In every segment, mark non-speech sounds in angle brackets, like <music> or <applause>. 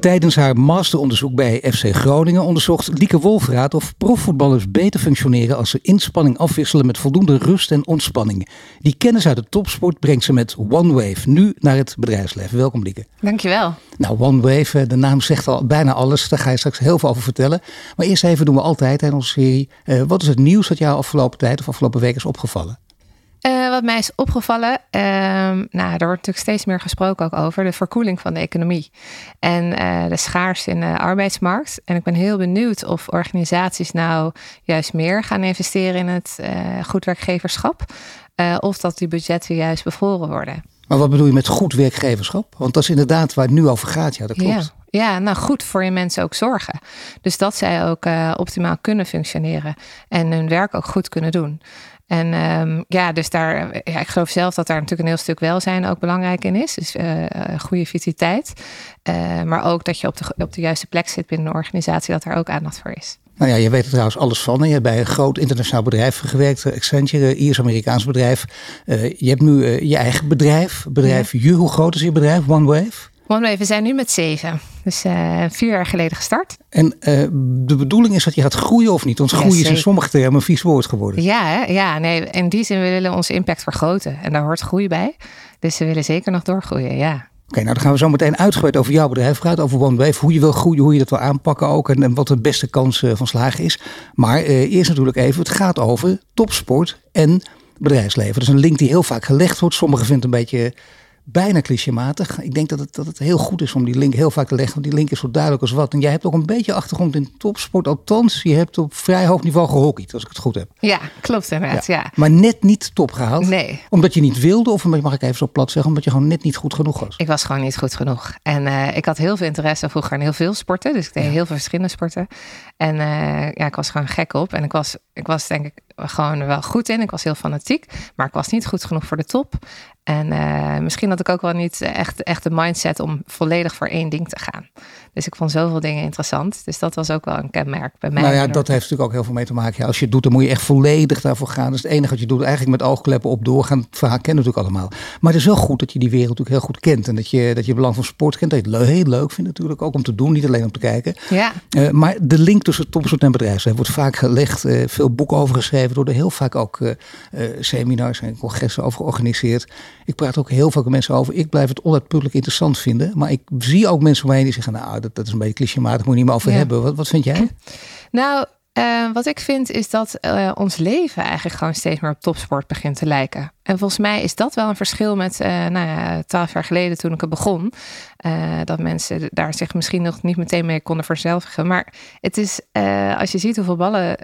Tijdens haar masteronderzoek bij FC Groningen onderzocht Lieke Wolfraat of profvoetballers beter functioneren als ze inspanning afwisselen met voldoende rust en ontspanning. Die kennis uit de topsport brengt ze met OneWave nu naar het bedrijfsleven. Welkom Lieke. Dankjewel. Nou, OneWave, de naam zegt al bijna alles. Daar ga je straks heel veel over vertellen. Maar eerst even doen we altijd in onze serie. Uh, wat is het nieuws dat jou afgelopen tijd of afgelopen week is opgevallen? Uh, wat mij is opgevallen, uh, nou, daar wordt natuurlijk steeds meer gesproken ook over de verkoeling van de economie en uh, de schaarste in de arbeidsmarkt. En ik ben heel benieuwd of organisaties nou juist meer gaan investeren in het goed werkgeverschap, of dat die budgetten juist bevroren worden. Maar wat bedoel je met goed werkgeverschap? Want dat is inderdaad waar het nu over gaat. Ja, dat klopt. Ja. Ja, nou goed voor je mensen ook zorgen. Dus dat zij ook optimaal kunnen functioneren en hun werk ook goed kunnen doen. En um, ja, dus daar, ja, ik geloof zelf dat daar natuurlijk een heel stuk welzijn ook belangrijk in is. Dus uh, goede vitaliteit. Uh, maar ook dat je op de, op de juiste plek zit binnen een organisatie, dat daar ook aandacht voor is. Nou ja, je weet er trouwens alles van. Je hebt bij een groot internationaal bedrijf gewerkt, Accenture, Iers-Amerikaans bedrijf. Uh, je hebt nu je eigen bedrijf, bedrijf ja. Hoe groot is je bedrijf, OneWave? OneWave, we zijn nu met zeven. Dus uh, vier jaar geleden gestart. En uh, de bedoeling is dat je gaat groeien of niet? Want groeien is in sommige termen een vies woord geworden. Ja, hè? ja nee, in die zin we willen onze impact vergroten. En daar hoort groei bij. Dus we willen zeker nog doorgroeien, ja. Oké, okay, nou dan gaan we zo meteen uitgebreid over jouw bedrijf praten. Over OneWave, hoe je wil groeien, hoe je dat wil aanpakken ook. En, en wat de beste kans uh, van slagen is. Maar eerst natuurlijk even, het gaat over topsport en bedrijfsleven. Dat is een link die heel vaak gelegd wordt. Sommigen vinden het een beetje bijna clichématig. Ik denk dat het, dat het heel goed is om die link heel vaak te leggen. Want die link is zo duidelijk als wat. En jij hebt ook een beetje achtergrond in topsport. Althans, je hebt op vrij hoog niveau gehockeyd, als ik het goed heb. Ja, klopt inderdaad. Ja. ja. Maar net niet top gehaald. Nee. Omdat je niet wilde, of mag ik even zo plat zeggen, omdat je gewoon net niet goed genoeg was? Ik was gewoon niet goed genoeg. En uh, ik had heel veel interesse vroeger in heel veel sporten. Dus ik deed ja. heel veel verschillende sporten. En uh, ja, ik was gewoon gek op. En ik was, ik was denk ik gewoon wel goed in. Ik was heel fanatiek. Maar ik was niet goed genoeg voor de top. En uh, misschien had ik ook wel niet echt, echt de mindset om volledig voor één ding te gaan. Dus ik vond zoveel dingen interessant. Dus dat was ook wel een kenmerk bij mij. Nou ja, dat heeft natuurlijk ook heel veel mee te maken. Ja, als je het doet, dan moet je echt volledig daarvoor gaan. Dus het enige wat je doet, eigenlijk met oogkleppen op doorgaan. Het verhaal kennen natuurlijk allemaal. Maar het is wel goed dat je die wereld natuurlijk heel goed kent. En dat je, dat je belang van sport kent. Dat je het heel leuk vindt natuurlijk ook om te doen. Niet alleen om te kijken. Ja. Uh, maar de link tussen topsport en bedrijfsleven wordt vaak gelegd. Uh, veel boeken over geschreven. Worden heel vaak ook uh, seminars en congressen over georganiseerd. Ik praat ook heel veel mensen over. Ik blijf het onuitputtelijk interessant vinden. Maar ik zie ook mensen omheen die zeggen, nou, dat, dat is een beetje clichématig, moet je niet meer over ja. hebben. Wat, wat vind jij? <clears throat> Nou, uh, wat ik vind is dat uh, ons leven eigenlijk gewoon steeds meer op topsport begint te lijken. En volgens mij is dat wel een verschil met, uh, nou ja, twaalf jaar geleden toen ik er begon. dat mensen daar zich misschien nog niet meteen mee konden verzelvigen. Maar het is, als je ziet hoeveel ballen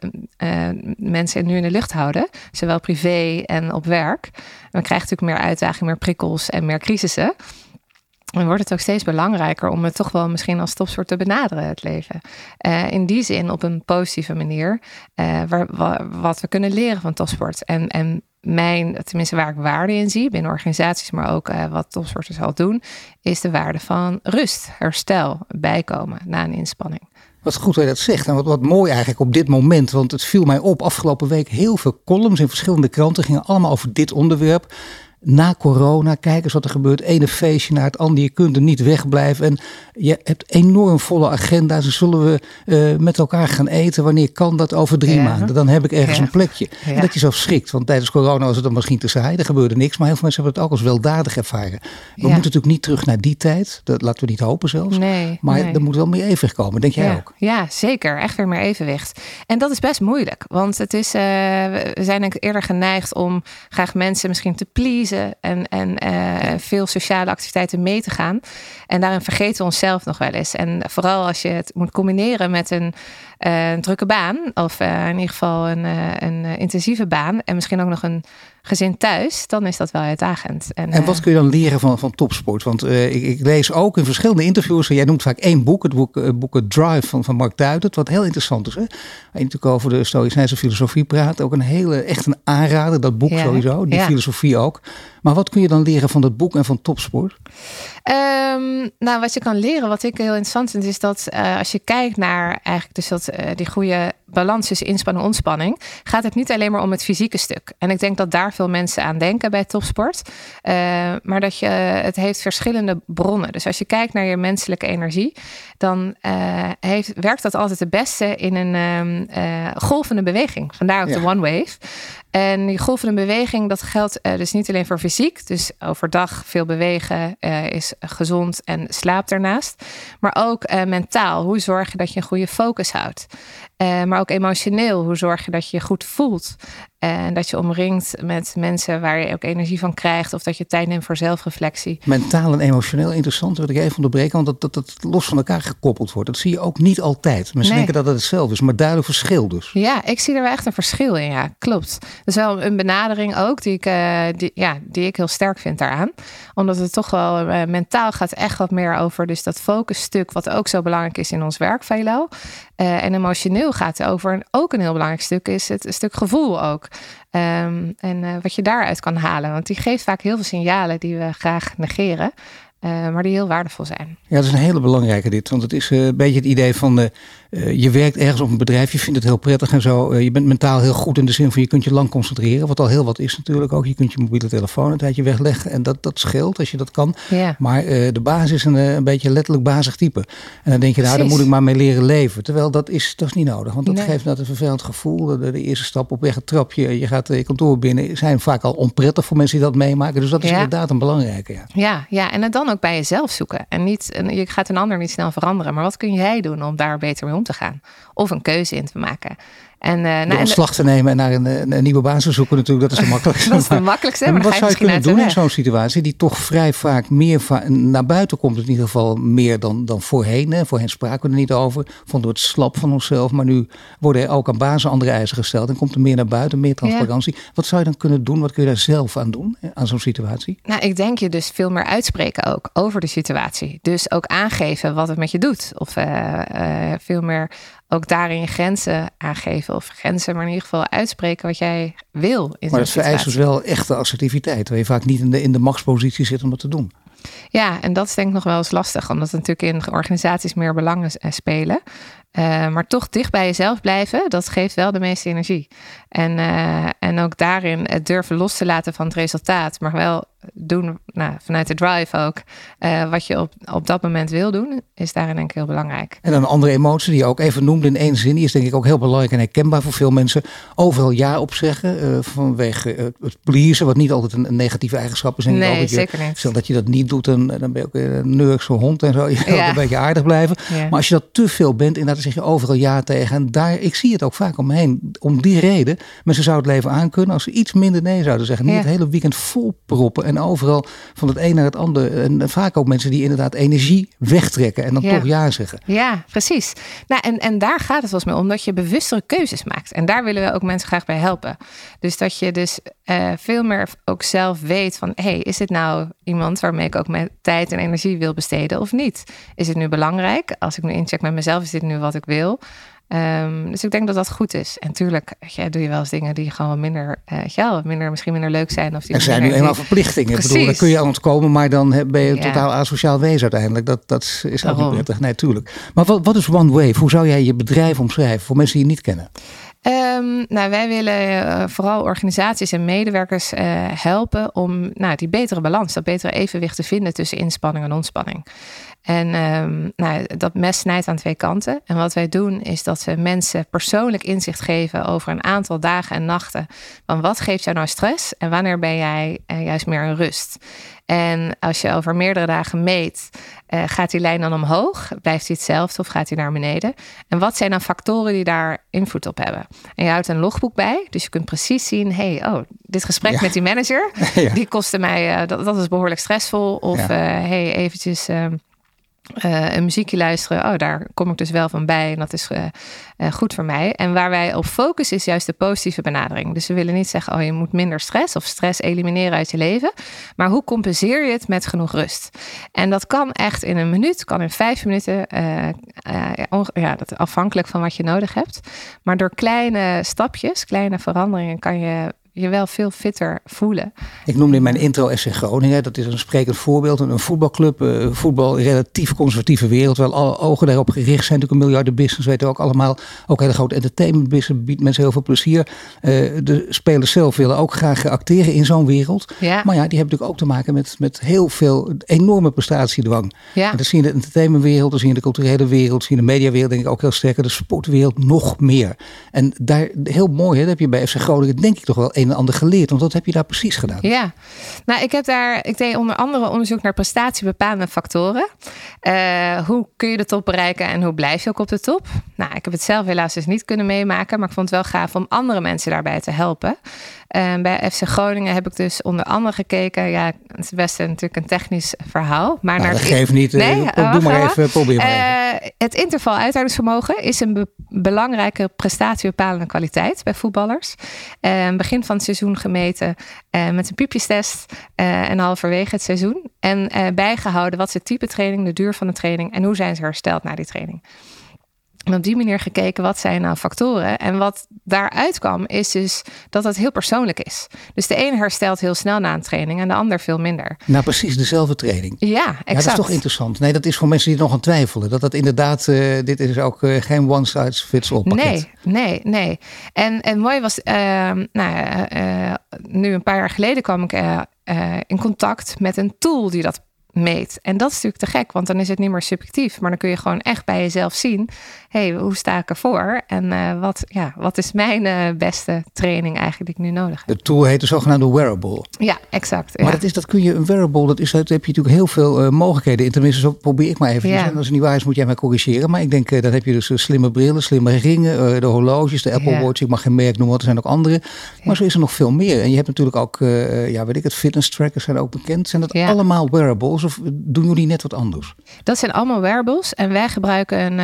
mensen nu in de lucht houden, zowel privé en op werk, dan krijg je natuurlijk meer uitdagingen, meer prikkels en meer crisissen. Dan wordt het ook steeds belangrijker om het toch wel misschien als topsport te benaderen, het leven. Uh, in die zin op een positieve manier, uh, waar, wat we kunnen leren van topsport. En, en mijn, tenminste waar ik waarde in zie, binnen organisaties, maar ook uh, wat topsporters al doen, is de waarde van rust, herstel, bijkomen na een inspanning. Wat goed dat je dat zegt. En wat, wat mooi eigenlijk op dit moment. Want het viel mij op afgelopen week heel veel columns in verschillende kranten gingen allemaal over dit onderwerp na corona, kijk eens wat er gebeurt. Ene feestje naar het andere. Je kunt er niet wegblijven. En je hebt enorm volle agenda's. Dus zullen we uh, met elkaar gaan eten? Wanneer kan dat? Over drie ja. maanden. Dan heb ik ergens ja. een plekje. Ja. En dat je zo schrikt. Want tijdens corona was het dan misschien te saai. Er gebeurde niks. Maar heel veel mensen hebben het ook als weldadig ervaren. We moeten natuurlijk niet terug naar die tijd. Dat laten we niet hopen zelfs. Nee, maar nee. er moet wel meer evenwicht komen. Denk jij ook? Ja, zeker. Echt weer meer evenwicht. En dat is best moeilijk. Want het is, uh, we zijn eerder geneigd om graag mensen misschien te pleasen en, en uh, veel sociale activiteiten mee te gaan. En daarin vergeten we onszelf nog wel eens. En vooral als je het moet combineren met een een drukke baan. Of in ieder geval een, een intensieve baan. En misschien ook nog een gezin thuis, dan is dat wel uitdagend. En, en wat kun je dan leren van, van topsport? Want ik, ik, lees ook in verschillende interviews, jij noemt vaak één boek, het boek, het boek Drive van, van Mark Duidert, wat heel interessant is. Hè? Je natuurlijk over de Stoïcijnse filosofie praat. Ook een hele, echt een aanrader, dat boek sowieso, die filosofie ook. Maar wat kun je dan leren van dat boek en van topsport? Um, nou, wat je kan leren, wat ik heel interessant vind, is dat uh, als je kijkt naar eigenlijk dus dat uh, die goede balans tussen inspanning en ontspanning, gaat het niet alleen maar om het fysieke stuk. En ik denk dat daar veel mensen aan denken bij topsport. Uh, maar dat je, het heeft verschillende bronnen. Dus als je kijkt naar je menselijke energie, dan heeft, werkt dat altijd het beste in een um, golvende beweging. Vandaar ook de one wave. En die golvende beweging, dat geldt dus niet alleen voor fysiek. Dus overdag veel bewegen is gezond en slaap ernaast. Maar ook mentaal. Hoe zorg je dat je een goede focus houdt? Maar ook emotioneel. Hoe zorg je dat je je goed voelt? En dat je omringt met mensen waar je ook energie van krijgt. Of dat je tijd neemt voor zelfreflectie. Mentaal en emotioneel interessant. Wil ik even onderbreken. Want dat, dat, dat los van elkaar gekoppeld wordt. Dat zie je ook niet altijd. Mensen denken dat het hetzelfde is. Maar duidelijk verschil dus. Ja, ik zie er wel echt een verschil in. Ja, klopt. Dat is wel een benadering ook. Die ik, uh, die, ja, die ik heel sterk vind daaraan. Omdat het toch wel uh, mentaal gaat echt wat meer over. Dus dat focusstuk. Wat ook zo belangrijk is in ons werk veelal. Uh, en emotioneel gaat het over. En ook een heel belangrijk stuk is het stuk gevoel ook. Um, en uh, wat je daaruit kan halen. Want die geeft vaak heel veel signalen die we graag negeren. Uh, maar die heel waardevol zijn. Ja, dat is een hele belangrijke dit. Want het is uh, een beetje het idee van de uh, je werkt ergens op een bedrijf, je vindt het heel prettig en zo. Uh, je bent mentaal heel goed in de zin van je kunt je lang concentreren. Wat al heel wat is natuurlijk ook. Je kunt je mobiele telefoon een tijdje wegleggen. En dat, dat scheelt als je dat kan. Ja. Maar uh, de basis is een, een beetje letterlijk bazig type. En dan denk je, nou, daar moet ik maar mee leren leven. Terwijl dat is, dat is niet nodig. Want dat nee. geeft net een vervelend gevoel. De, de, eerste stap op weg, het trapje, je gaat je kantoor binnen. Zijn vaak al onprettig voor mensen die dat meemaken. Dus dat is ja. inderdaad een belangrijke. Ja. ja, ja, en het dan ook bij jezelf zoeken. En niet, je gaat een ander niet snel veranderen. Maar wat kun jij doen om daar beter mee om te gaan? Of een keuze in te maken. En, uh, nou, ontslag te nemen en naar een, een, nieuwe baan te zoeken natuurlijk, dat is de <laughs> makkelijkste. dat is de makkelijkste. Maar, wat zou je kunnen doen in zo'n situatie die toch vrij vaak meer naar buiten komt, in ieder geval meer dan, dan voorheen. Hè. Voorheen spraken we er niet over, vonden we het slap van onszelf. Maar nu worden er ook aan bazen andere eisen gesteld en komt er meer naar buiten, meer transparantie. Ja. Wat zou je dan kunnen doen? Wat kun je daar zelf aan doen, aan zo'n situatie? Nou, ik denk je dus veel meer uitspreken ook over de situatie. Dus ook aangeven wat het met je doet. Of uh, uh, veel meer ook daarin je grenzen aangeven. Of grenzen, maar in ieder geval uitspreken wat jij wil. In maar dat vereist dus wel echte assertiviteit. Waar je vaak niet in de, in de machtspositie zit om dat te doen. Ja, en dat is denk ik nog wel eens lastig. Omdat natuurlijk in organisaties meer belangen spelen. Uh, maar toch dicht bij jezelf blijven, dat geeft wel de meeste energie. En, uh, en ook daarin het durven los te laten van het resultaat, maar wel doen nou, vanuit de drive ook uh, wat je op, op dat moment wil doen, is daarin denk ik heel belangrijk. En een andere emotie die je ook even noemde in één zin, die is denk ik ook heel belangrijk en herkenbaar voor veel mensen. Overal ja op zeggen vanwege het pleasen, wat niet altijd een, een negatieve eigenschap is. En nee, zeker je, niet. Stel dat je dat niet doet, dan, dan ben je ook een neurigse hond en zo. Je ja. <laughs> ook een beetje aardig blijven. Ja. Maar als je dat te veel bent, inderdaad zeg je overal ja tegen. En daar, ik zie het ook vaak om me heen. Om die reden, mensen zouden het leven aankunnen als ze iets minder nee zouden zeggen. Niet ja. het hele weekend vol proppen en overal van het een naar het ander. En vaak ook mensen die inderdaad energie wegtrekken en dan ja. toch ja zeggen. Ja, precies. Nou, en, en daar gaat het volgens mij om dat je bewustere keuzes maakt. En daar willen we ook mensen graag bij helpen. Dus dat je dus uh, veel meer ook zelf weet van... hey, is dit nou iemand waarmee ik ook mijn tijd en energie wil besteden of niet? Is het nu belangrijk? Als ik nu incheck met mezelf, is dit nu wat ik wil? Um, dus ik denk dat dat goed is. En tuurlijk ja, doe je wel eens dingen die gewoon minder, uh, ja, minder, misschien minder leuk zijn. Of die er zijn nu eenmaal verplichtingen. Ik bedoel, daar kun je aan ontkomen, maar dan ben je ja. totaal asociaal wezen uiteindelijk. Dat, dat is Daarom. ook niet prettig. Nee, tuurlijk. Maar wat, wat is One Wave? Hoe zou jij je bedrijf omschrijven voor mensen die je niet kennen? Um, nou, wij willen uh, vooral organisaties en medewerkers uh, helpen om nou, die betere balans, dat betere evenwicht te vinden tussen inspanning en ontspanning. En um, nou, dat mes snijdt aan twee kanten. En wat wij doen is dat we mensen persoonlijk inzicht geven over een aantal dagen en nachten. Van wat geeft jou nou stress en wanneer ben jij uh, juist meer in rust? En als je over meerdere dagen meet, uh, gaat die lijn dan omhoog? Blijft hij hetzelfde of gaat hij naar beneden? En wat zijn dan factoren die daar invloed op hebben? En je houdt een logboek bij, dus je kunt precies zien: hey, oh, dit gesprek ja. met die manager, <laughs> ja. die kostte mij, uh, dat, dat is behoorlijk stressvol. Of ja. hey, eventjes. Uh, uh, een muziekje luisteren, oh, daar kom ik dus wel van bij en dat is uh, uh, goed voor mij. En waar wij op focussen is juist de positieve benadering. Dus we willen niet zeggen, oh, je moet minder stress of stress elimineren uit je leven, maar hoe compenseer je het met genoeg rust? En dat kan echt in een minuut, kan in vijf minuten, ja, dat afhankelijk van wat je nodig hebt. Maar door kleine stapjes, kleine veranderingen, kan je je wel veel fitter voelen. Ik noemde in mijn intro SC Groningen. Dat is een sprekend voorbeeld. Een voetbalclub, uh, voetbal, relatief conservatieve wereld. Wel alle ogen daarop gericht zijn. Natuurlijk een miljardenbusiness, weten we ook allemaal. Ook hele grote entertainment business biedt mensen heel veel plezier. Uh, de spelers zelf willen ook graag acteren in zo'n wereld. Ja. Maar ja, die hebben natuurlijk ook te maken met, met heel veel enorme prestatiedwang. Ja. En dat zie je in de entertainmentwereld, dat zie je in de culturele wereld, zie je in de mediawereld denk ik ook heel sterk. De sportwereld nog meer. En daar, heel mooi, hè, dat heb je bij FC Groningen denk ik toch wel een en ander geleerd? Want wat heb je daar precies gedaan? Ja, nou, ik heb daar, ik deed onder andere onderzoek naar prestatiebepalende factoren. Uh, hoe kun je de top bereiken en hoe blijf je ook op de top? Nou, ik heb het zelf helaas dus niet kunnen meemaken, maar ik vond het wel gaaf om andere mensen daarbij te helpen. Uh, bij FC Groningen heb ik dus onder andere gekeken. Ja, het is best een, natuurlijk een technisch verhaal. Maar nou, naar dat geeft niet. Nee, uh, doe maar even, probeer maar even. Uh, het interval uithoudingsvermogen is een be belangrijke prestatiebepalende kwaliteit bij voetballers. begin van het seizoen gemeten met een piepjestest en halverwege het seizoen. En bijgehouden wat is het type training, de duur van de training en hoe zijn ze hersteld na die training. En op die manier gekeken, wat zijn nou factoren? En wat daaruit kwam, is dus dat het heel persoonlijk is. Dus de ene herstelt heel snel na een training en de ander veel minder. Nou, precies dezelfde training. Ja, exact. Ja, dat is toch interessant. Nee, dat is voor mensen die nog aan twijfelen. Dat dat inderdaad, uh, dit is ook uh, geen one size fits all pakket. Nee, nee, nee. En, en mooi was, uh, nou, nu een paar jaar geleden kwam ik in contact met een tool die dat meet. En dat is natuurlijk te gek, want dan is het niet meer subjectief. Maar dan kun je gewoon echt bij jezelf zien: hey, hoe sta ik ervoor? En uh, wat, ja, wat is mijn uh, beste training eigenlijk die ik nu nodig heb? De tool heet de zogenaamde wearable. Ja, exact. Maar ja. dat, is, dat kun je, een wearable, dat is, daar heb je natuurlijk heel veel uh, mogelijkheden in. Tenminste, zo probeer ik maar even. Ja. En als het niet waar is, moet jij mij corrigeren. Maar ik denk, dan heb je dus slimme brillen, slimme ringen, de horloges, de Apple Ja. Watch. Ik mag geen merk noemen, want er zijn ook andere. Maar zo is er nog veel meer. En je hebt natuurlijk ook, ja, weet ik het, fitness trackers zijn ook bekend. Zijn dat allemaal wearables of doen jullie net wat anders? Dat zijn allemaal wearables. En wij gebruiken een,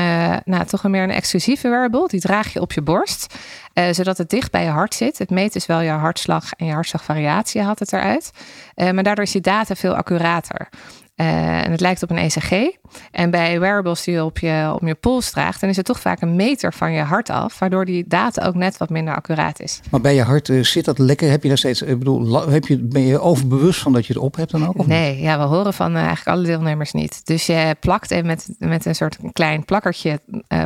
nou, toch een meer een exclusieve wearable. Die draag je op je borst. Uh, zodat het dicht bij je hart zit. Het meet dus wel je hartslag en je hartslagvariatie haalt het eruit. Uh, maar daardoor is je data veel accurater. Uh, en het lijkt op een ECG. En bij wearables die je op je, op je pols draagt, dan is het toch vaak een meter van je hart af, waardoor die data ook net wat minder accuraat is. Maar bij je hart uh, zit dat lekker? Heb je daar steeds, ik bedoel, heb je, ben je overbewust van dat je het op hebt dan ook? Of nee, niet? ja, we horen van uh, eigenlijk alle deelnemers niet. Dus je plakt even met, met een soort klein plakkertje,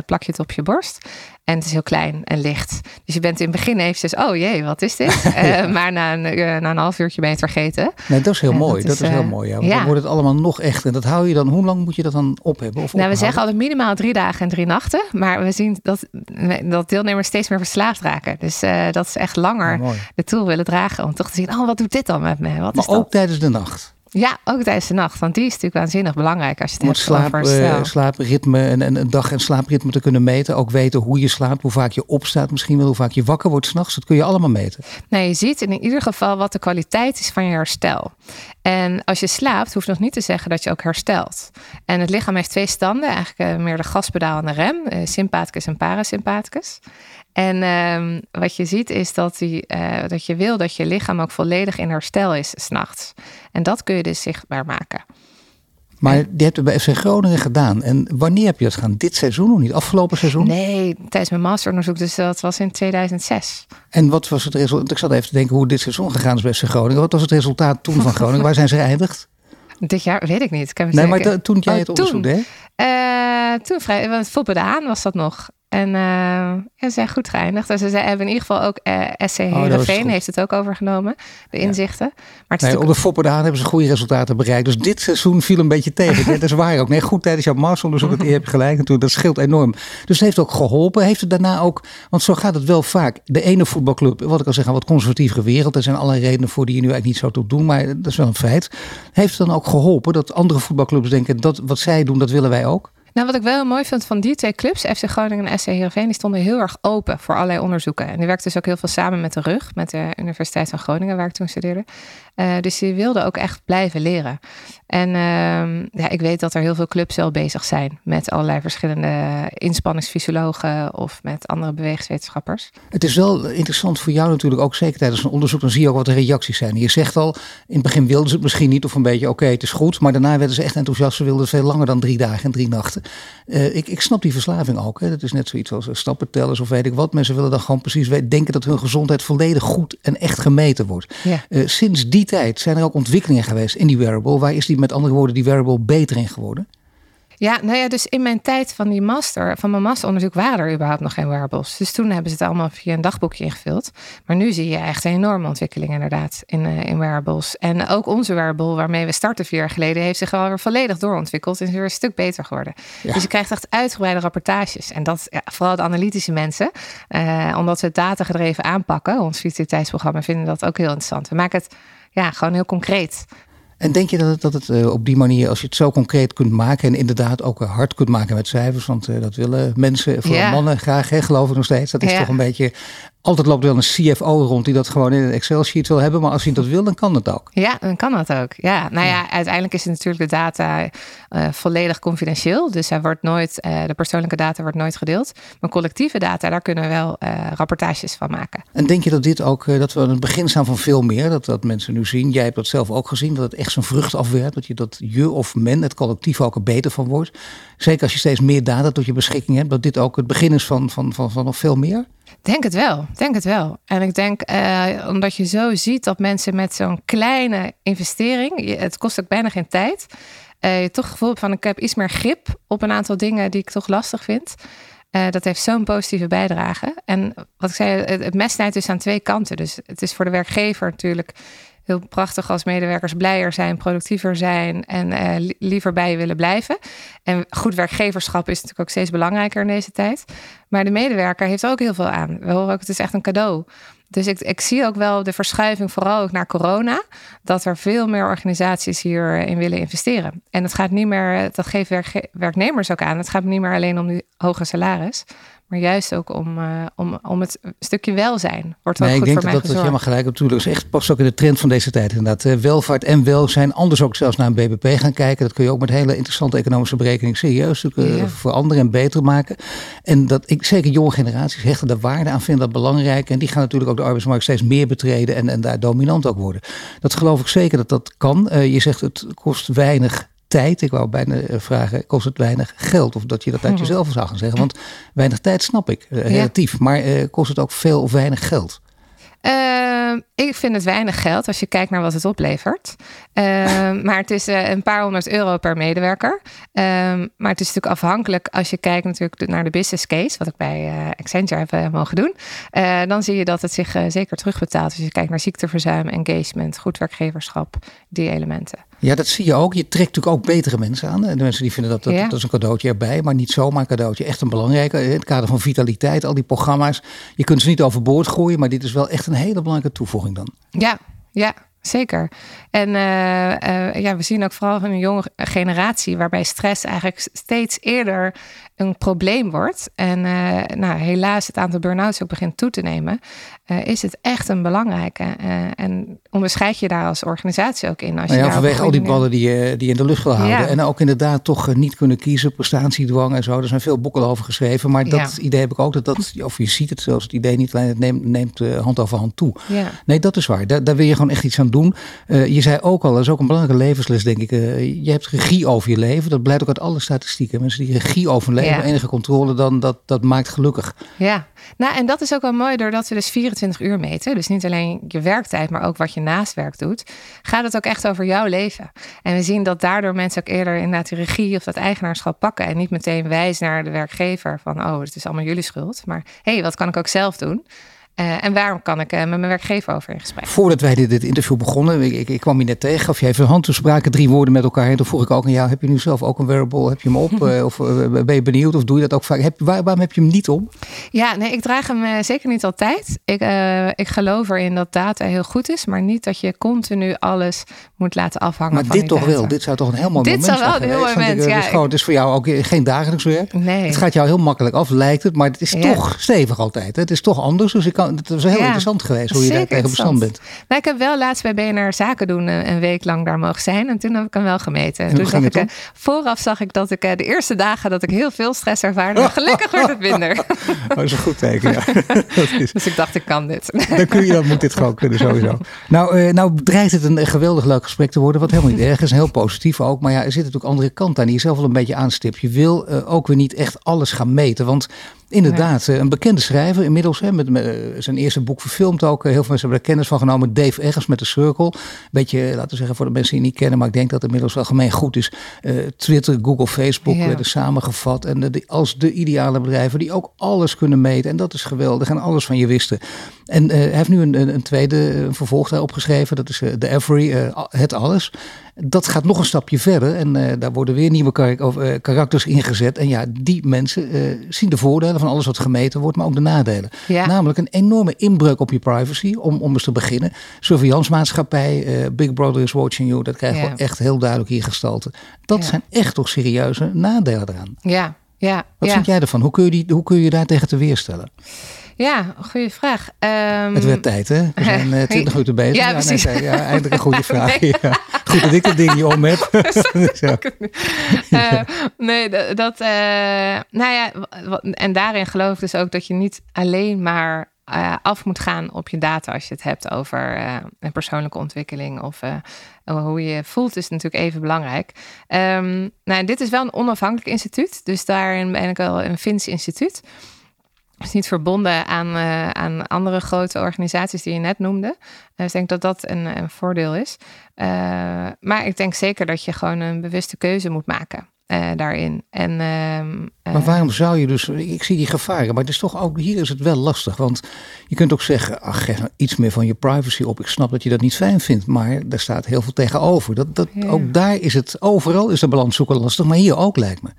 plak je het op je borst. En het is heel klein en licht. Dus je bent in het begin eventjes, oh jee, wat is dit? <laughs> uh, maar na een, uh, na een half uurtje ben je het vergeten. Nee, dat is heel uh, mooi. Dat is, dat is heel mooi. Ja. ja. Dan wordt het allemaal nog echt. En dat hou je dan, hoe lang moet je dat dan op hebben? Of nou, ophouden? we zeggen altijd minimaal drie dagen en drie nachten. Maar we zien dat, dat deelnemers steeds meer verslaafd raken. Dus dat is echt langer de tool willen dragen. Om toch te zien, oh, wat doet dit dan met me? Wat maar is dat? ook tijdens de nacht? Ja, ook tijdens de nacht. Want die is natuurlijk waanzinnig belangrijk als je het Om hebt slaap, over uh, slaapritme en, en een dag- en slaapritme te kunnen meten. Ook weten hoe je slaapt, hoe vaak je opstaat misschien wel, hoe vaak je wakker wordt s'nachts. Dat kun je allemaal meten. Nee, je ziet in ieder geval wat de kwaliteit is van je herstel. En als je slaapt, hoeft nog niet te zeggen dat je ook herstelt. En het lichaam heeft twee standen, eigenlijk uh, meer de gaspedaal en de rem. Uh, sympathicus en parasympathicus. En um, wat je ziet is dat, die, uh, dat je wil dat je lichaam ook volledig in herstel is s'nachts. En dat kun je dus zichtbaar maken. Maar die hebt het bij FC Groningen gedaan. En wanneer heb je dat gedaan? Dit seizoen of niet? Afgelopen seizoen? Nee, tijdens mijn masteronderzoek. Dus dat was in 2006. En wat was het resultaat? Ik zat even te denken hoe dit seizoen gegaan is bij FC Groningen. Wat was het resultaat toen van Groningen? Waar zijn ze geëindigd? Dit jaar weet ik niet. Ik nee, maar to, toen jij oh, het onderzoek toen, deed? Uh, toen vrij, want Foppe de Haan was dat nog. En uh, ja, ze zijn goed geëindigd. Dus ze hebben in ieder geval ook uh, SC Heerenveen oh, heeft het ook overgenomen. De inzichten. Ja. Maar nee, onder Foppe de Haan hebben ze goede resultaten bereikt. Dus dit seizoen viel een beetje tegen. <laughs> dat is waar ook. Nee, goed tijdens jouw masteronderzoek. Dat heb je gelijk natuurlijk. Dat scheelt enorm. Dus het heeft ook geholpen. Heeft het daarna ook... Want zo gaat het wel vaak. De ene voetbalclub, wat ik al zeg, wat conservatieve wereld. Er zijn allerlei redenen voor die je nu eigenlijk niet zou toe doen. Maar dat is wel een feit. Heeft het dan ook geholpen dat andere voetbalclubs denken... dat wat zij doen, dat willen wij ook? Nou, wat ik wel mooi vind van die twee clubs, FC Groningen en SC Heerenveen, die stonden heel erg open voor allerlei onderzoeken. En die werkten dus ook heel veel samen met de RUG, met de Universiteit van Groningen, waar ik toen studeerde. Uh, dus die wilden ook echt blijven leren. En uh, ja, ik weet dat er heel veel clubs wel bezig zijn met allerlei verschillende inspanningsfysiologen of met andere bewegingswetenschappers. Het is wel interessant voor jou natuurlijk ook, zeker tijdens een onderzoek, dan zie je ook wat de reacties zijn. Je zegt al, in het begin wilden ze het misschien niet of een beetje oké, het is goed, maar daarna werden ze echt enthousiast. Ze wilden veel langer dan drie dagen en drie nachten. Uh, ik, ik snap die verslaving ook. Hè. Dat is net zoiets als stappentellers of weet ik wat. Mensen willen dan gewoon precies weten, denken dat hun gezondheid volledig goed en echt gemeten wordt. Ja. Uh, sinds die tijd zijn er ook ontwikkelingen geweest in die wearable. Waar is die met andere woorden die wearable beter in geworden? Ja, nou ja, dus in mijn tijd van die master, van mijn masteronderzoek, waren er überhaupt nog geen wearables. Dus toen hebben ze het allemaal via een dagboekje ingevuld. Maar nu zie je echt een enorme ontwikkeling inderdaad in, uh, in wearables. En ook onze wearable, waarmee we starten vier jaar geleden, heeft zich alweer volledig doorontwikkeld en is weer een stuk beter geworden. Ja. Dus je krijgt echt uitgebreide rapportages. En dat, ja, vooral de analytische mensen, uh, omdat we het datagedreven aanpakken, ons vitaliteitsprogramma, vinden dat ook heel interessant. We maken het ja, gewoon heel concreet. En denk je dat het, dat het uh, op die manier, als je het zo concreet kunt maken en inderdaad ook hard kunt maken met cijfers, want uh, dat willen mensen, vooral ja. mannen graag, hè, geloof ik nog steeds. Dat is ja. toch een beetje, altijd loopt wel een CFO rond die dat gewoon in een Excel-sheet wil hebben, maar als hij dat wil, dan kan het ook. Ja, dan kan dat ook. Ja, nou ja, uiteindelijk is het natuurlijk de data uh, volledig confidentieel, dus hij wordt nooit, de persoonlijke data wordt nooit gedeeld. Maar collectieve data, daar kunnen we wel rapportages van maken. En denk je dat dit ook, dat we aan het begin staan van veel meer, dat, dat mensen nu zien, jij hebt dat zelf ook gezien, dat het echt zijn vrucht afwerpt. Dat je dat je of men, het collectief ook er beter van wordt. Zeker als je steeds meer data tot je beschikking hebt. Dat dit ook het begin is van, van, van, van nog veel meer. Denk het wel, denk het wel. En ik denk, uh, omdat je zo ziet dat mensen met zo'n kleine investering, het kost ook bijna geen tijd, uh, je toch het gevoel van ik heb iets meer grip op een aantal dingen die ik toch lastig vind. Uh, dat heeft zo'n positieve bijdrage. En wat ik zei, het mes snijdt dus aan twee kanten. Dus het is voor de werkgever natuurlijk heel prachtig als medewerkers blijer zijn, productiever zijn en uh, liever bij je willen blijven. En goed werkgeverschap is natuurlijk ook steeds belangrijker in deze tijd. Maar de medewerker heeft ook heel veel aan. We horen ook, het is echt een cadeau. Dus ik, ik zie ook wel de verschuiving, vooral ook naar corona, dat er veel meer organisaties hierin willen investeren. En het gaat niet meer, dat geeft werk, werknemers ook aan. Het gaat niet meer alleen om die hoge salaris, maar juist ook om, uh, om, om het stukje welzijn. Wordt ook nee, goed ik denk voor dat mij dat helemaal gelijk op is echt past ook in de trend van deze tijd inderdaad. Uh, welvaart en welzijn, anders ook zelfs naar een BBP gaan kijken. Dat kun je ook met hele interessante economische berekening serieus uh, ja. veranderen en beter maken. En dat ik zeker jonge generaties hechten er waarde aan, vinden dat belangrijk. En die gaan natuurlijk ook de arbeidsmarkt steeds meer betreden en, en daar dominant ook worden. Dat geloof ik zeker dat dat kan. Uh, je zegt het kost weinig tijd. Ik wou bijna vragen, kost het weinig geld? Of dat je dat uit jezelf zou gaan zeggen. Want <clears throat> weinig tijd snap ik, uh, relatief. Ja. Maar uh, kost het ook veel of weinig geld? Uh, ik vind het weinig geld als je kijkt naar wat het oplevert. <laughs> maar het is een paar honderd euro per medewerker. Ehm, maar het is natuurlijk afhankelijk als je kijkt natuurlijk naar de business case, wat ik bij Accenture heb mogen doen. dan zie je dat het zich zeker terugbetaalt. Als je kijkt naar ziekteverzuim, engagement, goed werkgeverschap, die elementen. Ja, dat zie je ook. Je trekt natuurlijk ook betere mensen aan. De mensen die vinden dat dat, ja. dat is een cadeautje erbij, maar niet zomaar een cadeautje. Echt een belangrijke. In het kader van vitaliteit, al die programma's. Je kunt ze niet overboord gooien, maar dit is wel echt een hele belangrijke toevoeging dan. Ja, ja. Zeker. En uh, uh, ja, we zien ook vooral van een jonge generatie waarbij stress eigenlijk steeds eerder een probleem wordt. En uh, nou, helaas het aantal burn-outs ook begint toe te nemen. is het echt een belangrijke. en onderscheid je daar als organisatie ook in. Als nou ja, je vanwege al die ballen die je, die je in de lucht wil houden. Ja. En ook inderdaad toch niet kunnen kiezen, prestatiedwang en zo. Er zijn veel boeken over geschreven. Maar dat ja. idee heb ik ook, dat dat, of je ziet het zelfs, het idee niet alleen, het neemt, neemt hand over hand toe. Ja. Nee, dat is waar. Daar, daar wil je gewoon echt iets aan doen. Je zei ook al, dat is ook een belangrijke levensles, denk ik. Je hebt regie over je leven. Dat blijkt ook uit alle statistieken. Mensen die regie over hun leven, ja. enige controle, dan, dat, dat maakt gelukkig. Ja, nou en dat is ook wel mooi doordat we dus 24 uur meten. Dus niet alleen je werktijd, maar ook wat je naast werk doet. Gaat het ook echt over jouw leven. En we zien dat daardoor mensen ook eerder inderdaad die regie of dat eigenaarschap pakken. En niet meteen wijs naar de werkgever van, oh, het is allemaal jullie schuld. Maar hé, hey, wat kan ik ook zelf doen? Uh, en waarom kan ik uh, met mijn werkgever over in gesprek? Voordat wij dit, dit interview begonnen, ik, ik, ik, kwam je net tegen, gaf je even een hand, toen spraken drie woorden met elkaar. En toen vroeg ik ook aan jou, heb je nu zelf ook een wearable? Heb je hem op? uh, <laughs> of ben je benieuwd? Of doe je dat ook vaak? Heb, waar, waarom heb je hem niet om? Ja, nee, ik draag hem zeker niet altijd. Ik, ik geloof erin dat data heel goed is, maar niet dat je continu alles moet laten afhangen maar van dit toch data. wel? Dit zou toch een heel mooi dit moment zou wel zijn een heel moment, ik, ja. Het is, gewoon, het is voor jou ook geen dagelijks werk. Nee. Het gaat jou heel makkelijk af, lijkt het. Maar het is Ja. toch stevig altijd. Het is toch anders. Dus ik kan, het was heel Ja. interessant geweest hoe je daar tegen bestand bent. Nou, ik heb wel laatst bij BNR Zaken doen eh, een week lang daar mogen zijn. En toen heb ik hem wel gemeten. toen zag het ik, eh, vooraf zag ik dat ik eh, de eerste dagen dat ik heel veel stress ervaarde. Maar gelukkig wordt het minder. <laughs> Dat is een goed teken, ja. <laughs> is, Dus ik dacht, ik kan dit. dan, kun je, dan moet dit gewoon kunnen, sowieso. Nou, nou dreigt het een geweldig leuk gesprek te worden, wat helemaal niet erg is. En heel positief ook. Maar ja, er zit natuurlijk andere kant aan die je zelf wel een beetje aanstipt. Je wil ook weer niet echt alles gaan meten. Want inderdaad, eh, een bekende schrijver inmiddels, hè, met, met, eh, zijn eerste boek verfilmd ook. Eh, Heel veel mensen hebben er kennis van genomen. Dave Eggers met de Circle. Beetje, laten we zeggen, voor de mensen die het niet kennen. Maar ik denk dat het inmiddels wel gemeen goed is. Twitter, Google, Facebook Ja. werden samengevat. En de, de- als de ideale bedrijven die ook alles kunnen meten. En dat is geweldig. En alles van je wisten. En hij heeft nu een, een, tweede een vervolg daarop geschreven. Dat is eh, The Every, Het Alles. Dat gaat nog een stapje verder. En eh, daar worden weer nieuwe kar- of, eh, karakters ingezet. En ja, die mensen eh, zien de voordelen van alles wat gemeten wordt. Maar ook de nadelen. Ja. Namelijk een enorme inbreuk op je privacy. Om, om eens te beginnen. Surveillancemaatschappij. Big Brother is watching you. Dat krijgen Ja. we echt heel duidelijk hier gestalte. Dat Ja. zijn echt toch serieuze nadelen eraan. Ja, ja, Wat vind jij ervan? Hoe kun je, die, hoe kun je daar tegen te weerstellen? Ja, goede vraag. Ehm, Het werd tijd, hè? We zijn eh, <laughs> 20 minuten bezig. Ja, precies. nee, ja, eindelijk een goede <laughs> vraag. Nee. Ja. Goed dat ik dat ding niet om heb. <laughs> Eh, nee, dat. dat, eh, nou ja, en daarin geloof ik dus ook dat je niet alleen maar af moet gaan op je data als je het hebt over een persoonlijke ontwikkeling of hoe je je voelt, is natuurlijk even belangrijk. Ehm, nou, dit is wel een onafhankelijk instituut, dus daarin ben ik wel een Fins instituut. Het is niet verbonden aan, eh, aan andere grote organisaties die je net noemde. Dus ik denk dat dat een, een voordeel is. Eh, maar ik denk zeker dat je gewoon een bewuste keuze moet maken eh, daarin. En, ehm, eh, Maar waarom zou je dus, ik zie die gevaren, maar het is toch ook, hier is het wel lastig. Want je kunt ook zeggen, ach, geef nou iets meer van je privacy op. Ik snap dat je dat niet fijn vindt, maar daar staat heel veel tegenover. Dat, dat, Ja. Ook daar is het, overal is de balans zoeken lastig, maar hier ook lijkt me.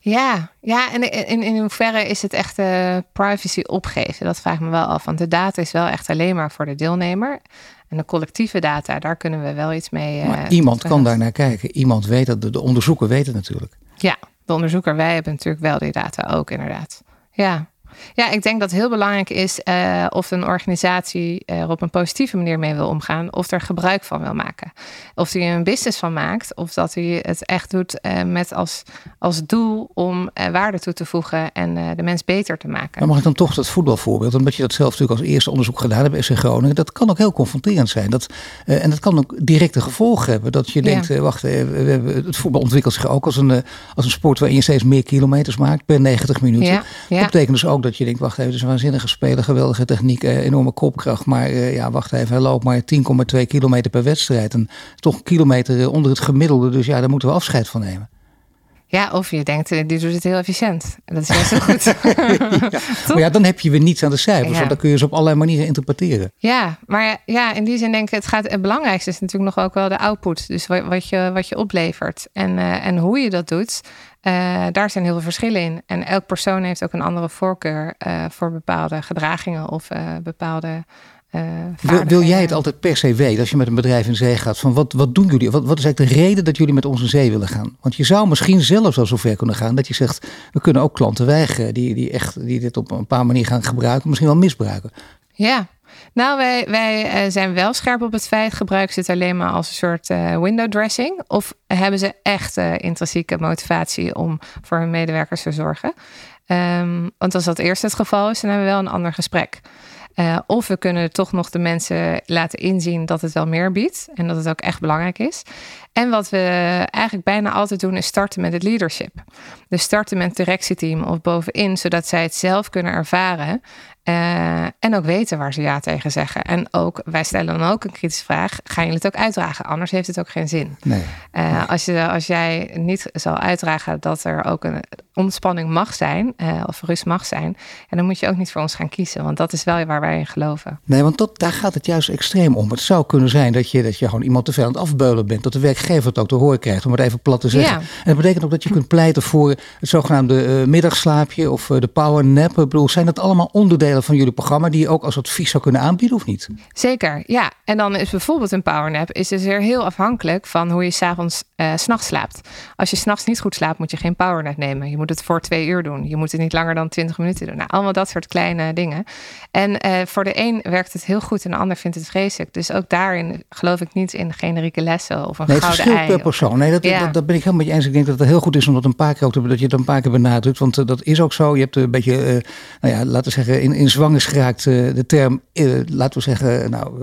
Ja, ja en in, in hoeverre is het echt eh, privacy opgeven? Dat vraag ik me wel af. Want de data is wel echt alleen maar voor de deelnemer. En de collectieve data, daar kunnen we wel iets mee. eh, Maar iemand kan daar naar kijken. Iemand weet dat, de, de onderzoeker weet het natuurlijk. Ja, de onderzoeker, wij hebben natuurlijk wel die data ook, inderdaad. Ja. Ja, ik denk dat het heel belangrijk is eh, of een organisatie er op een positieve manier mee wil omgaan, of er gebruik van wil maken. Of hij er een business van maakt, of dat hij het echt doet eh, met als, als doel om eh, waarde toe te voegen en eh, de mens beter te maken. Maar mag ik dan toch dat voetbalvoorbeeld, omdat je dat zelf natuurlijk als eerste onderzoek gedaan hebt SC Groningen, dat kan ook heel confronterend zijn. Dat, eh, en dat kan ook directe gevolgen hebben. Dat je denkt, eh, wacht, eh, het voetbal ontwikkelt zich ook als een, eh, als een sport waarin je steeds meer kilometers maakt per 90 minuten. Ja, Dat betekent dus ook dat je denkt, wacht even, het is een waanzinnige speler, geweldige techniek, eh, enorme kopkracht. Maar eh, ja, wacht even, hij loopt maar 10,2 kilometer per wedstrijd. En toch een kilometer eh, onder het gemiddelde, dus ja, daar moeten we afscheid van nemen. Ja, of je denkt, die doet het heel efficiënt. En dat is juist zo <laughs> goed. Maar ja, dan heb je weer niets aan de cijfers, Ja. want dan kun je ze op allerlei manieren interpreteren. Ja, maar ja, in die zin denk ik, het, gaat, het belangrijkste is natuurlijk nog ook wel de output. Dus wat, je, wat je oplevert en, en hoe je dat doet. Eh, daar zijn heel veel verschillen in. En elk persoon heeft ook een andere voorkeur eh, voor bepaalde gedragingen of eh, bepaalde. Wil, wil jij het altijd per se weten als je met een bedrijf in zee gaat? Van wat, wat doen jullie? Wat, wat is eigenlijk de reden dat jullie met ons in zee willen gaan? Want je zou misschien zelfs al zover kunnen gaan dat je zegt: we kunnen ook klanten weigeren die, die, echt, die dit op een paar manieren gaan gebruiken, misschien wel misbruiken. Ja, nou, wij, wij eh, zijn wel scherp op het feit. Gebruiken ze het alleen maar als een soort eh, window dressing? Of hebben ze echt eh, intrinsieke motivatie om voor hun medewerkers te zorgen? Ehm, want als dat eerst het geval is, dan hebben we wel een ander gesprek. Of we kunnen toch nog de mensen laten inzien dat het wel meer biedt en dat het ook echt belangrijk is. En wat we eigenlijk bijna altijd doen, is starten met het leadership. Dus starten met het directieteam of bovenin, zodat zij het zelf kunnen ervaren. Uh, en ook weten waar ze ja tegen zeggen. En ook, wij stellen dan ook een kritische vraag: gaan jullie het ook uitdragen? Anders heeft het ook geen zin. Nee. Uh, Als, je, als jij niet zal uitdragen dat er ook een ontspanning mag zijn, uh, of rust mag zijn, en dan moet je ook niet voor ons gaan kiezen, want dat is wel waar wij in geloven. Nee, want dat, daar gaat het juist extreem om. Het zou kunnen zijn dat je, dat je gewoon iemand te veel aan het afbeulen bent, dat de werkgever het ook te horen krijgt, om het even plat te zeggen. En dat betekent ook dat je kunt pleiten voor het zogenaamde middagslaapje of de power nap. Ik bedoel, zijn dat allemaal onderdelen van jullie programma die je ook als advies zou kunnen aanbieden of niet? Zeker, ja. En dan is bijvoorbeeld een powernap is dus weer heel afhankelijk van hoe je s'avonds, uh, s'nachts slaapt. Als je s'nachts niet goed slaapt, moet je geen powernap nemen. Je moet het voor twee uur doen. Je moet het niet langer dan 20 minuten doen. Nou, allemaal dat soort kleine dingen. En uh, voor de een werkt het heel goed en de ander vindt het vreselijk. Dus ook daarin geloof ik niet in generieke lessen of een nee, gouden ei. per persoon. Nee, dat, ja. dat, dat, ben ik helemaal met je eens. Ik denk dat het heel goed is om dat een paar keer ook te, dat je het een paar keer benadrukt. Want uh, dat is ook zo. Je hebt een beetje, nou ja, laten we zeggen, in, in zwang is geraakt de term, laten we zeggen, nou,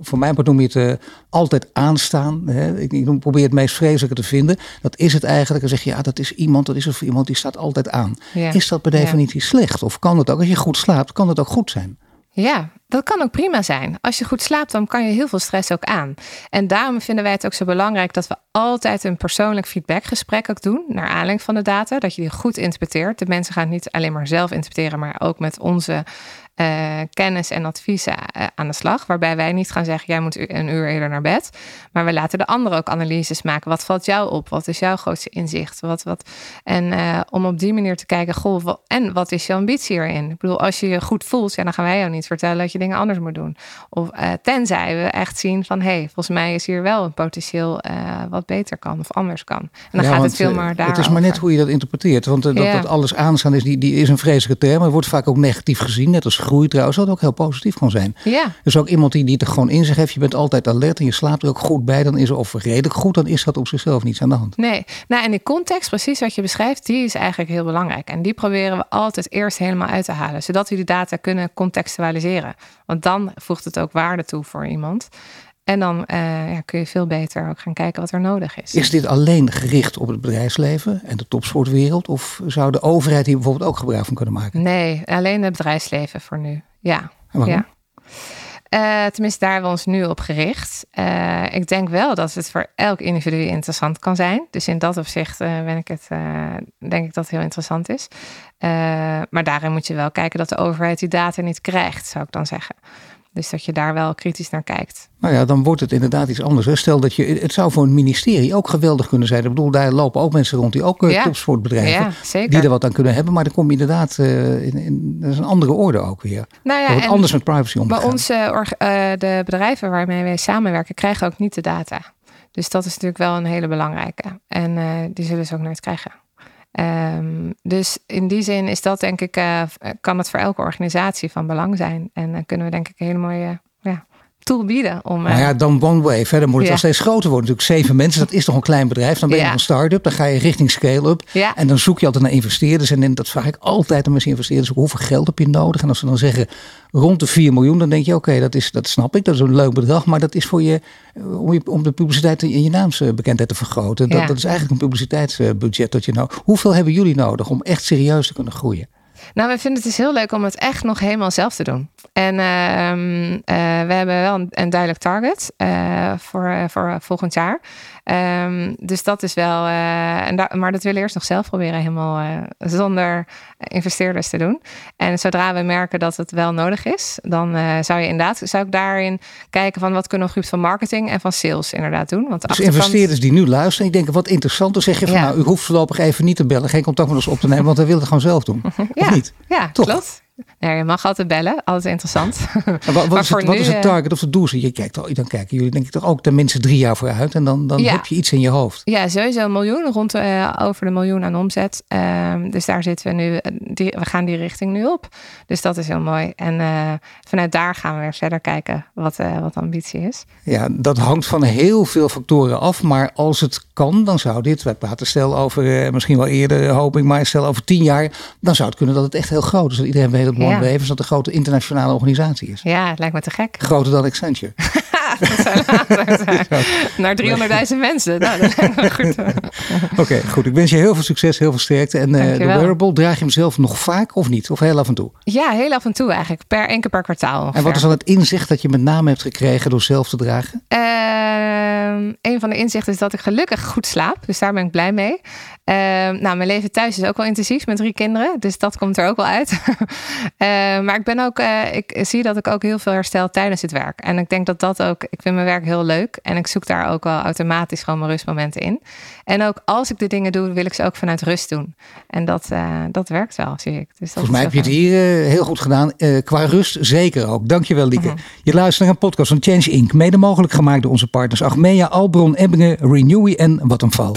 voor mijn part noem je het altijd aanstaan. Hè? Ik, ik probeer het meest vreselijke te vinden. Dat is het eigenlijk. Dan zeg je, ja, dat is iemand, dat is of iemand die staat altijd aan. Is dat per definitie slecht? Of kan het ook, als je goed slaapt, kan het ook goed zijn? Ja, dat kan ook prima zijn. Als je goed slaapt, dan kan je heel veel stress ook aan. En daarom vinden wij het ook zo belangrijk dat we altijd een persoonlijk feedbackgesprek ook doen. Naar aanleiding van de data. Dat je die goed interpreteert. De mensen gaan niet alleen maar zelf interpreteren, maar ook met onze uh, kennis en adviezen uh, aan de slag. Waarbij wij niet gaan zeggen, jij moet een uur eerder naar bed. Maar we laten de anderen ook analyses maken. Wat valt jou op? Wat is jouw grootste inzicht? Wat, wat? En uh, om op die manier te kijken, goh, wat, en wat is je ambitie erin? Ik bedoel, als je je goed voelt, ja, dan gaan wij jou niet vertellen dat je dingen anders moet doen. Of tenzij we echt zien van, hé, hey, volgens mij is hier wel een potentieel wat beter kan of anders kan. En dan gaat het veel maar daar. Het is maar net hoe je dat interpreteert. Want dat, ja. dat alles aanstaan is, die, die is een vreselijke term. Het wordt vaak ook negatief gezien, net als groei trouwens, wat ook heel positief kan zijn. Ja. Dus ook iemand die, die het er gewoon in zich heeft, je bent altijd alert en je slaapt er ook goed bij, dan is er of redelijk goed, dan is dat op zichzelf niets aan de hand. Nee, nou en die context, precies wat je beschrijft, die is eigenlijk heel belangrijk. En die proberen we altijd eerst helemaal uit te halen, zodat we die data kunnen contextualiseren. Want dan voegt het ook waarde toe voor iemand. En dan uh, ja, kun je veel beter ook gaan kijken wat er nodig is. Is dit alleen gericht op het bedrijfsleven en de topsportwereld? Of zou de overheid hier bijvoorbeeld ook gebruik van kunnen maken? Nee, alleen het bedrijfsleven voor nu. Ja. ja. Uh, tenminste, daar hebben we ons nu op gericht. Uh, ik denk wel dat het voor elk individu interessant kan zijn. Dus in dat opzicht ben ik het, denk ik dat het heel interessant is. maar daarin moet je wel kijken dat de overheid die data niet krijgt, zou ik dan zeggen. Dus dat je daar wel kritisch naar kijkt. Nou ja, dan wordt het inderdaad iets anders. Stel dat je, het zou voor een ministerie ook geweldig kunnen zijn. Ik bedoel, daar lopen ook mensen rond die ook uh, topsportbedrijven, ja, die er wat aan kunnen hebben. Maar dan kom je inderdaad, uh, in, in, dat is een andere orde ook weer. Nou ja, wordt anders met privacy omgaan. Maar onze, uh, de bedrijven waarmee wij samenwerken, krijgen ook niet de data. Dus dat is natuurlijk wel een hele belangrijke. En die zullen ze ook nooit krijgen. Um, dus in die zin is dat denk ik, uh, kan het voor elke organisatie van belang zijn. En dan kunnen we denk ik hele mooie tool bieden. Om, nou ja, eh, dan OneWave. Verder moet het ja. al steeds groter worden. Natuurlijk zeven mensen, dat is toch een klein bedrijf. Dan ben je ja. een start-up, dan ga je richting scale-up. Ja. En dan zoek je altijd naar investeerders. En dat vraag ik altijd aan mensen investeerders. Hoeveel geld heb je nodig? En als ze dan zeggen rond de 4 miljoen, dan denk je oké, okay, dat, dat snap ik. Dat is een leuk bedrag. Maar dat is voor je, om, je, om de publiciteit in je naamsbekendheid te vergroten. Dat, dat is eigenlijk een publiciteitsbudget dat je nou. Hoeveel hebben jullie nodig om echt serieus te kunnen groeien? Nou, we vinden het dus heel leuk om het echt nog helemaal zelf te doen. En uh, uh, we hebben wel een, een duidelijk target uh, voor, voor volgend jaar. Um, dus dat is wel. en daar, maar dat willen we eerst nog zelf proberen, helemaal zonder investeerders te doen. En zodra we merken dat het wel nodig is, dan zou je inderdaad, zou ik daarin kijken van wat kunnen we op van marketing en van sales inderdaad doen. Want dus achterkant... investeerders die nu luisteren, ik denk wat interessant, dan zeg je van ja. nou, u hoeft voorlopig even niet te bellen, geen contact met ons op te nemen, want we willen het gewoon zelf doen. <laughs> ja. niet? Ja, Toch? klopt. Nee, je mag altijd bellen, altijd interessant. <laughs> wat, wat, is, het, wat is, het, eh, target of het doel? Je kijkt, dan kijken jullie denk ik toch ook tenminste drie jaar vooruit en dan, dan ja. heb je iets in je hoofd. Ja, sowieso een miljoen, rond uh, over de miljoen aan omzet. Um, dus daar zitten we nu, die, we gaan die richting nu op. Dus dat is heel mooi. En uh, vanuit daar gaan we weer verder kijken wat, wat ambitie is. Ja, dat hangt van heel veel factoren af. Maar als het kan, dan zou dit, wij praten stel over misschien wel eerder hoop ik, maar stel over tien jaar, dan zou het kunnen dat het echt heel groot is. Dat iedereen weet dat ja. dat een grote internationale organisatie is. Ja, het lijkt me te gek. Groter dan Accenture. <laughs> dat later. <laughs> Naar 300.000 mensen. Nou, dat goed. <laughs> Oké, goed. Ik wens je heel veel succes, heel veel sterkte. En uh, de wearable, draag je hem zelf nog vaak of niet? Of heel af en toe? Ja, heel af en toe eigenlijk. Per één keer per kwartaal ongeveer. En wat is dan het inzicht dat je met name hebt gekregen door zelf te dragen? Uh, een van de inzichten is dat ik gelukkig goed slaap. Dus daar ben ik blij mee. Uh, nou, mijn leven thuis is ook wel intensief met drie kinderen. Dus dat komt er ook wel uit. uh, <laughs> maar ik ben ook, uh, ik zie dat ik ook heel veel herstel tijdens het werk. En ik denk dat dat ook, ik vind mijn werk heel leuk. En ik zoek daar ook wel automatisch gewoon mijn rustmomenten in. En ook als ik de dingen doe, wil ik ze ook vanuit rust doen. En dat, dat werkt wel, zie ik. Dus Volgens mij heb je het hier heel goed gedaan. qua rust zeker ook. Dankjewel, Lieke. -huh. Je luistert naar een podcast van Change Inc. Mede mogelijk gemaakt door onze partners Achmea, Albron, Ebbingen, Renewy en Wat een Val.